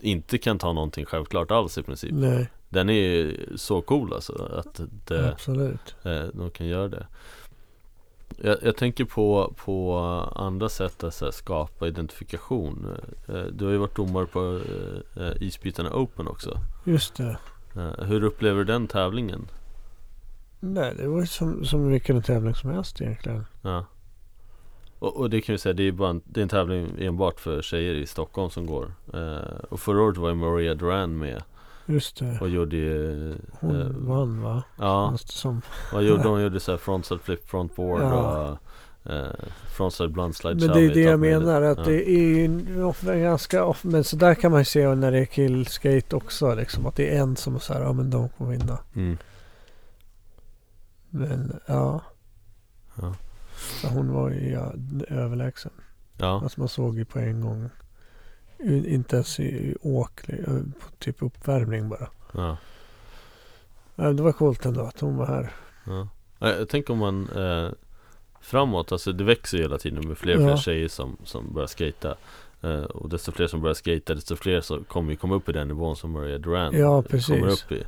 inte kan ta någonting självklart alls i princip. Nej, Den är så cool alltså, att det, absolut. eh, de kan göra det. Jag, jag tänker på, på andra sätt att här, skapa identifikation. Eh, Du har ju varit domare på eh, Isbrytarna Open också. Just det. Eh, Hur upplever du den tävlingen? Nej, det var ju som, som vilken tävling som helst egentligen. Ja. Och, och det kan vi säga, det är, bara en, det är en tävling enbart för tjejer i Stockholm som går. Eh, och förra året var ju Maria Duran med Just det. och gjorde ju... eh, Hon vann va? Ja, som, vad gjorde hon? gjorde så här frontside flip frontboard Ja. och eh, frontside blindslide men det är det jag menar. Att ja. det är ju ofta ganska ofta. Men så där kan man ju se när det är killskate också. Liksom, att det är en som är så här, ja men de kommer vinna. Mm. Men ja. Ja. Så hon var ju ja, överlägsen. Ja, Alltså man såg ju på en gång. Inte ens i, åk, eh, på typ uppvärmning bara. ja, Ja, Det var coolt ändå att hon var här. ja. Jag tänker om man eh, framåt, alltså det växer ju hela tiden med fler och fler Ja. tjejer som, som börjar skata eh, Och desto fler som börjar skata, desto fler så kommer ju komma upp i den nivån som Maria Duran Ja, precis. kommer upp i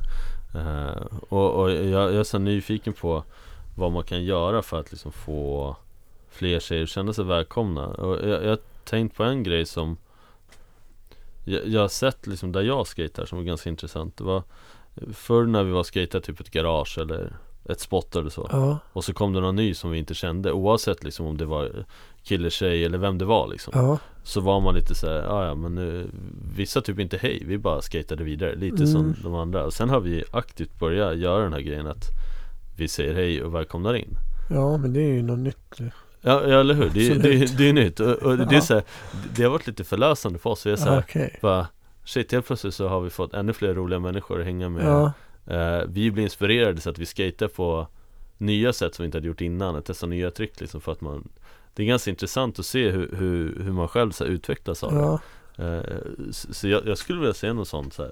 eh, Och, och jag, jag är så nyfiken på vad man kan göra för att liksom få fler tjejer att känna sig välkomna Och jag, jag har tänkt på en grej som jag, jag har sett liksom där jag skater som var ganska intressant Det var Förr när vi var skater typ ett garage eller ett spot eller så. Ja, Och så kom det någon ny som vi inte kände Oavsett liksom om det var kille, tjej eller vem det var liksom. Ja, Så var man lite såhär, ja ja men nu Vissa typ inte hej, vi bara skatade vidare. Lite Mm. som de andra. Och sen har vi aktivt börjat göra den här grejen att Vi säger hej och välkomnar in. Ja, men det är ju något nytt. Ja, ja eller hur? Det, är- det, det är nytt. Och, och det är så här, Det har varit lite förlösande för oss. Vi är såhär, Okej. bara Shit helt plötsligt så har vi fått ännu fler roliga människor att hänga med. Ja, vi blir inspirerade så att vi skater på nya sätt som vi inte hade gjort innan och testar nya trick liksom för att man Det är ganska intressant att se hur, hur, hur man själv så här, utvecklas av ja, det eh, Så jag, jag skulle vilja se någon sån så här,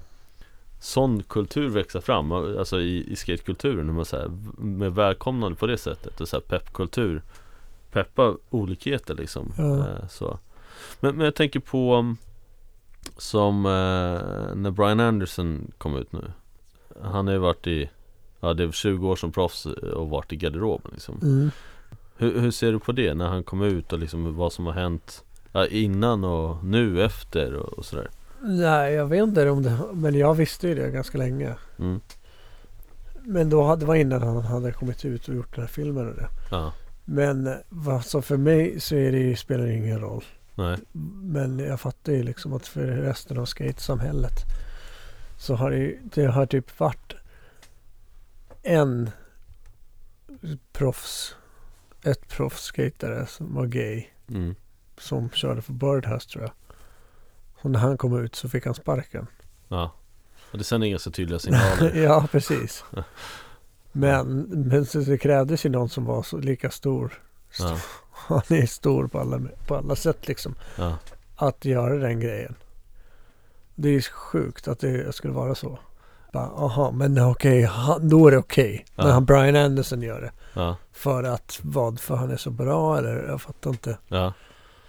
Sån kultur växa fram, alltså i, i skatekulturen, man så här, med välkomnande på det sättet och så här peppkultur Peppa olikheter liksom Ja. eh, så. Men, men jag tänker på Som eh, när Brian Anderson kom ut nu Han har ju varit i Ja det är 20 år som proffs och varit i garderoben liksom mm. hur, hur ser du på det när han kom ut och liksom vad som har hänt ja, Innan och nu efter och, och sådär Nej, jag vet inte om det. Men jag visste ju det ganska länge. mm. Men då hade, det var innan han hade kommit ut och gjort den här filmen och det. Ja, Men som för mig så är det, ju- spelar det ingen roll. nej, Men jag fattar ju liksom att för resten av skatesamhället så har det, det har typ varit en proffs, ett proffsskatare som var gay mm. som körde för Birdhouse tror jag. Och när han kom ut så fick han sparken. Ja och det sänder inga så tydliga signaler ja, precis. Men, men så det krävdes ju någon som var så lika stor. Ja, Han är stor på alla, på alla sätt liksom. ja, Att göra den grejen. Det är ju sjukt att det skulle vara så. Bara, Aha, men okej, han- då är det okej. Ja. När han Brian Anderson gör det. ja, För att vad? För han är så bra eller? Jag fattar inte. ja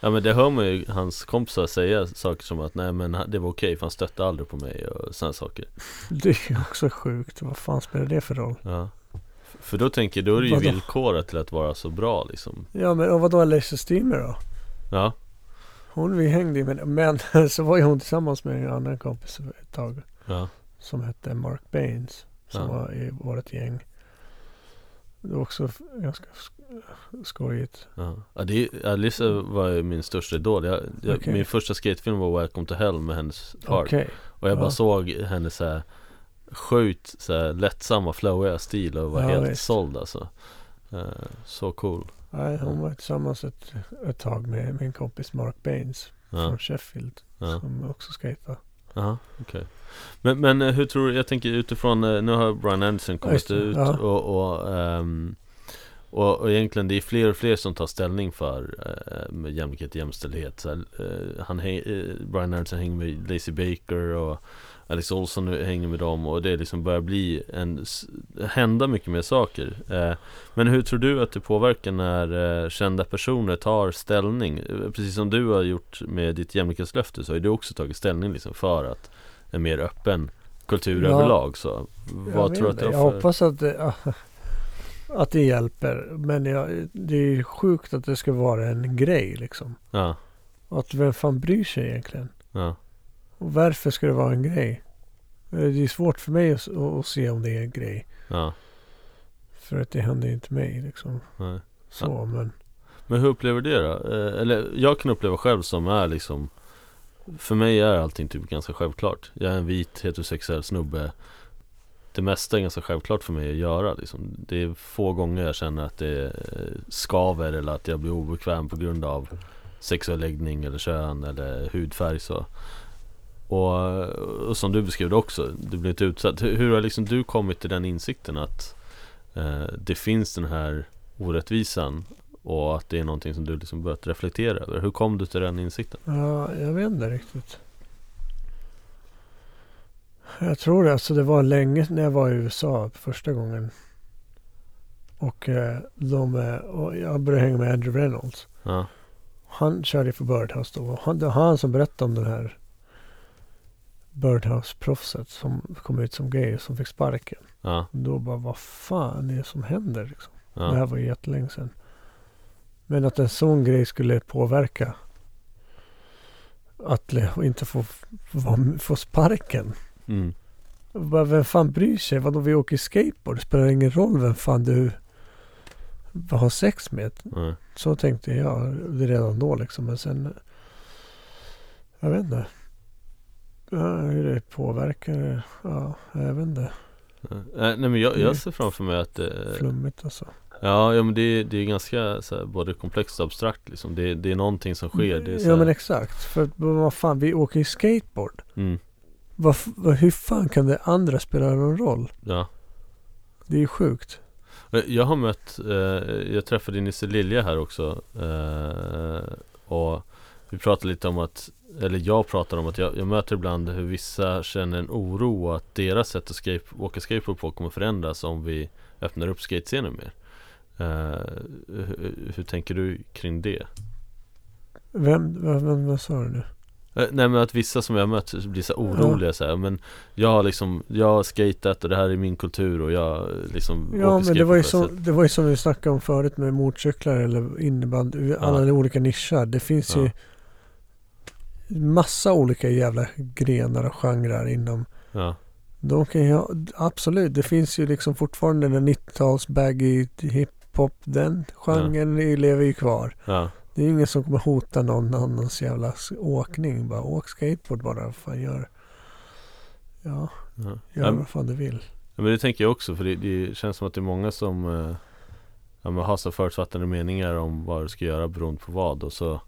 Ja men det hör man ju hans kompisar säga saker som att nej men det var okej för han stötte aldrig på mig och sådana saker Det är också sjukt. Vad fan spelar det för roll? Ja För då tänker då är det ju Vadå? villkorat till att vara så bra liksom Ja men och vadå Alicia Steamer då? Ja, Hon vi hängde med men så var ju hon tillsammans med en annan kompis ett tag. ja, Som hette Mark Baines. Som Ja. var i vårt gäng. Det var också ganska sk- skojigt. ja. ja det är, Alice var ju min största idol jag, jag, Okej. Min första skatefilm var Welcome to Hell med hennes far Okej. Och jag bara såg hennes så här Sjukt så här, lättsamma, flowiga stil och var helt visst. såld alltså eh, Så cool Nej, hon var tillsammans ett, ett tag med min kompis Mark Baines från Sheffield. Som också skejtade. ja okej. Men, men eh, hur tror du, jag tänker utifrån, eh, nu har Brian Anderson kommit ut och, och, ehm, och, och egentligen det är fler och fler som tar ställning för eh, jämlikhet och jämställdhet. Så eh, han häng, eh, Brian Anderson hänger med Lacey Baker och Alex Olsson hänger med dem och det liksom börjar bli en Hända mycket mer saker eh, Men hur tror du att det påverkar när eh, kända personer tar ställning? Eh, precis som du har gjort med ditt jämlikhetslöfte så har du också tagit ställning liksom för att En mer öppen kultur Ja. överlag så Vad tror du att det Jag har för... hoppas att det, att det hjälper. Men jag, det är sjukt att det ska vara en grej liksom. Ja, Att vem fan bryr sig egentligen? ja, Och varför ska det vara en grej? Eh, Det är svårt för mig att, att se om det är en grej. ja, För att det händer ju inte mig liksom. nej. Så men. Men hur upplever du det då? Eh, Eller jag kan uppleva själv som är liksom För mig är allting typ ganska självklart Jag är en vit heterosexuell snubbe Det mesta är ganska självklart för mig att göra liksom. Det är få gånger jag känner att det eh, skaver eller att jag blir obekväm på grund av Sexuell läggning eller kön eller hudfärg så och, och som du beskrev det också, du blir inte utsatt Hur hur har liksom du kommit till den insikten att eh, Det finns den här orättvisan och att det är någonting som du liksom börjat reflektera över. Hur kom du till den insikten? Ja, jag vet inte riktigt. Jag tror det. Alltså det var länge när jag var i USA första gången. Och, eh, de, eh, och jag började hänga med Andrew Reynolds. Ja, Han körde för Birdhouse då. Han, det var han som berättade om den här Birdhouse-proffset som kom ut som gay och som fick sparken. ja, Då bara, vad fan är det som händer liksom? Det här ja, var ju jättelänge sedan. Men att en sån grej skulle påverka att inte få, få, få sparken. mm, Bara, Vem fan bryr sig? Vadå vi åker skateboard? Det spelar ingen roll vem fan du har sex med. nej, Så tänkte jag det redan då liksom. Men sen jag vet inte. Ja, hur det påverkar. Ja, vet inte. nej. Eh, Nej men jag, jag ser framför mig att det, Flummigt alltså. Ja, ja men det, det är ganska så här, både komplext och abstrakt liksom. det, det är någonting som sker det Ja men exakt. För vad fan, vi åker ju skateboard. mm, Vad, vad, hur fan kan det andra spela någon roll? Ja Det är ju sjukt. Eh, Jag har mött, eh, jag träffade Nisse Lilja här också eh, Och vi pratade lite om att Eller jag pratar om att jag, jag möter ibland hur vissa känner en oro att deras sätt att skate, åka skateboard på kommer förändras om vi öppnar upp skatescenen mer eh, hur, hur tänker du kring det? Vem, vad, vem, vad sa du nu? Eh, Nej men att vissa som jag mött blir så oroliga så här, men jag har liksom, jag har skatat och det här är min kultur och jag liksom Ja men det var, ju som, det var ju som vi snackade om förut med motorcyklar eller innebandy. Alla olika nischer. Det finns Ja. ju massa olika jävla grenar och genrer inom. Ja, De kan ju absolut. Det finns ju liksom fortfarande den 90-tals baggy hiphop. Den genren ja. lever ju kvar. ja, Det är ingen som kommer hota någon annans jävla åkning. Bara åk skateboard bara. Vad fan gör. Ja, ja. gör vad fan du vill. Ja, men det tänker jag också för det, det känns som att det är många som eh, ja, har så förutfattade meningar om vad du ska göra beroende på vad och så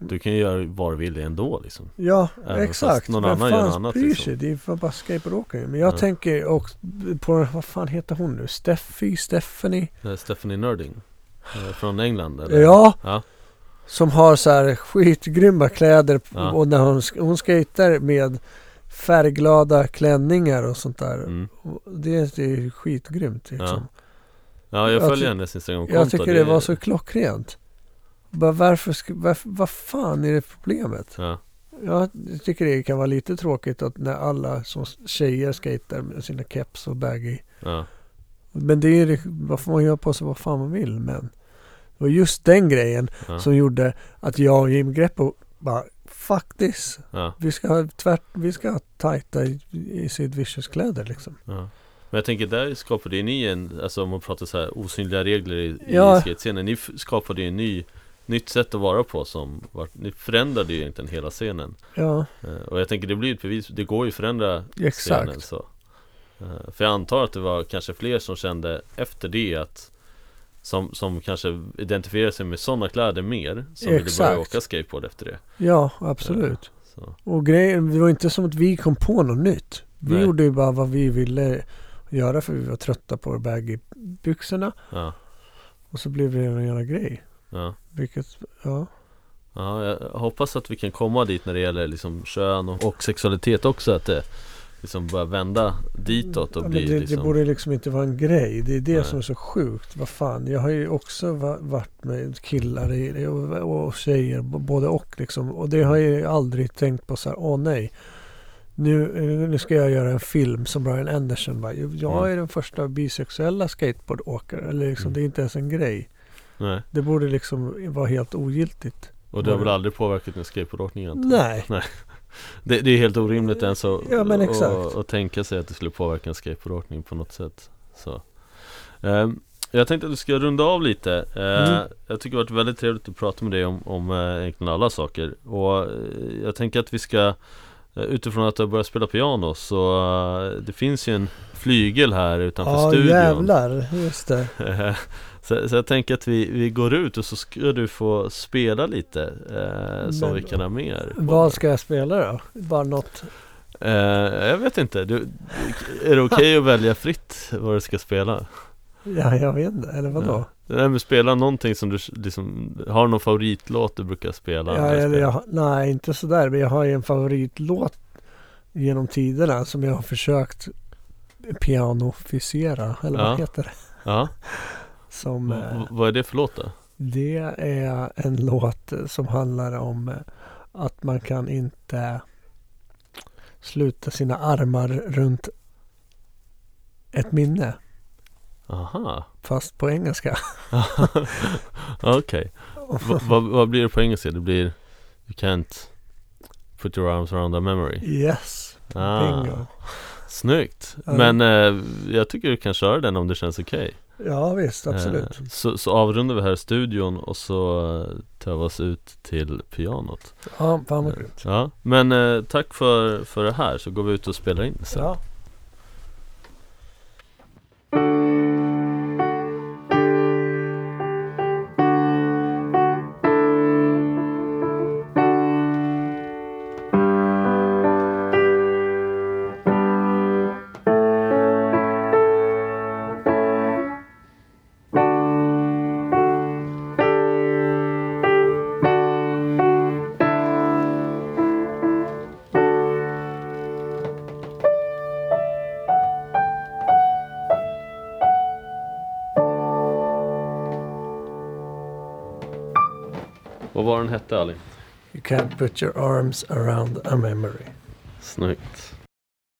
Du kan ju göra vad du vill ändå liksom Ja, Även exakt. någon Vem annan gör fan något annat, bryr liksom. sig? Det är för bara skateboardåkare. Men jag Ja. tänker också på, vad fan heter hon nu? Steffi? Stephanie? Stephanie Nerding eh, Från England eller? Ja, Ja, som har så här skitgrymma kläder. Ja. Och när hon, hon skejtar med färgglada klänningar och sånt där. mm. Och Det, det är skitgrymt liksom. ja jag Jag följer hennes Instagramkonto Jag tycker det var så klockrent. Bara varför, varför, vad fan är det problemet? Ja, Jag tycker det kan vara lite tråkigt att när alla som tjejer skejtar med sina keps och baggy. ja, Men det är ju, vad får man göra på sig vad fan man vill men. Det var just den grejen ja, som gjorde att jag och Jim Greppo bara Fuck this. ja, Vi ska ha tvärt, vi ska ha tajta Sid Vicious kläder liksom. ja. Men jag tänker där skapade ju ni en, alltså om man pratar så här osynliga regler i, Ja. i skatescenen Ni skapade ju en ny Nytt sätt att vara på som var, Ni förändrade ju egentligen hela scenen Ja, Eh, Och jag tänker det blir ett bevis, det går ju att förändra scenen exakt. så Eh, För jag antar att det var kanske fler som kände efter det att Som, som kanske identifierar sig med sådana kläder mer Som ville Exakt. börja åka skateboard efter det Ja, absolut. så. Och grejen, det var inte som att vi kom på något nytt. Vi Nej. gjorde ju bara vad vi ville göra för vi var trötta på baggy byxorna. Ja, Och så blev det en jävla grej. Ja. Vilket, ja. Ja, jag hoppas att vi kan komma dit när det gäller liksom kön och, och sexualitet också Att det liksom börjar vända ditåt och Ja, bli det, liksom det borde liksom inte vara en grej. Det är det Nej. som är så sjukt. Vad fan, jag har ju också va- varit med killar i, och, och tjejer, både och liksom. Och det har jag ju aldrig tänkt på så här, åh nej. Nu, nu ska jag göra en film som Brian Anderson bara, jag är den första bisexuella skateboardåkaren. Eller liksom, Mm. det är inte ens en grej. Nej, Det borde liksom vara helt ogiltigt. och det har väl aldrig påverkat din skateboardåkning egentligen? Nej. Det, det är helt orimligt ens att, Ja, att- att tänka sig att det skulle påverka en skateboardåkning på något sätt så. Ehm, Jag tänkte att vi ska runda av lite Ehm, Mm. Jag tycker det har varit väldigt trevligt att prata med dig om, om eh, egentligen alla saker Och eh, jag tänker att vi ska Utifrån att du har börjat spela piano så Det finns ju en flygel här utanför Ja studion jävlar, just det. så, så jag tänker att vi, vi går ut och så ska du få spela lite eh, Som Men- vi kan ha mer Vad ska jag spela då? Bara något? Eh, jag vet inte, du, är det okej att välja fritt vad du ska spela? Ja, jag vet inte. Eller vadå? Nej men spela någonting som du liksom, har någon favoritlåt du brukar spela? Ja, eller jag, nej, inte sådär. Men jag har ju en favoritlåt genom tiderna som jag har försökt pianofisera. Eller Ja. vad heter det? Ja, Som, V- eh, vad är det för låt då? det är en låt som handlar om eh, att man kan inte sluta sina armar runt ett minne. Aha, Fast på engelska. okej Va- vad- Vad blir det på engelska? Det blir You can't put your arms around a memory Yes, ah, bingo. Snyggt! Men eh, jag tycker du kan köra den om det känns okej Ja visst, absolut. Eh, så, så avrundar vi här i studion och så eh, tar vi oss ut till pianot Ja, fan vad grymt. Ja, men eh, tack för, för det här så går vi ut och spelar in sen Ja. Can't put your arms around a memory. Snyggt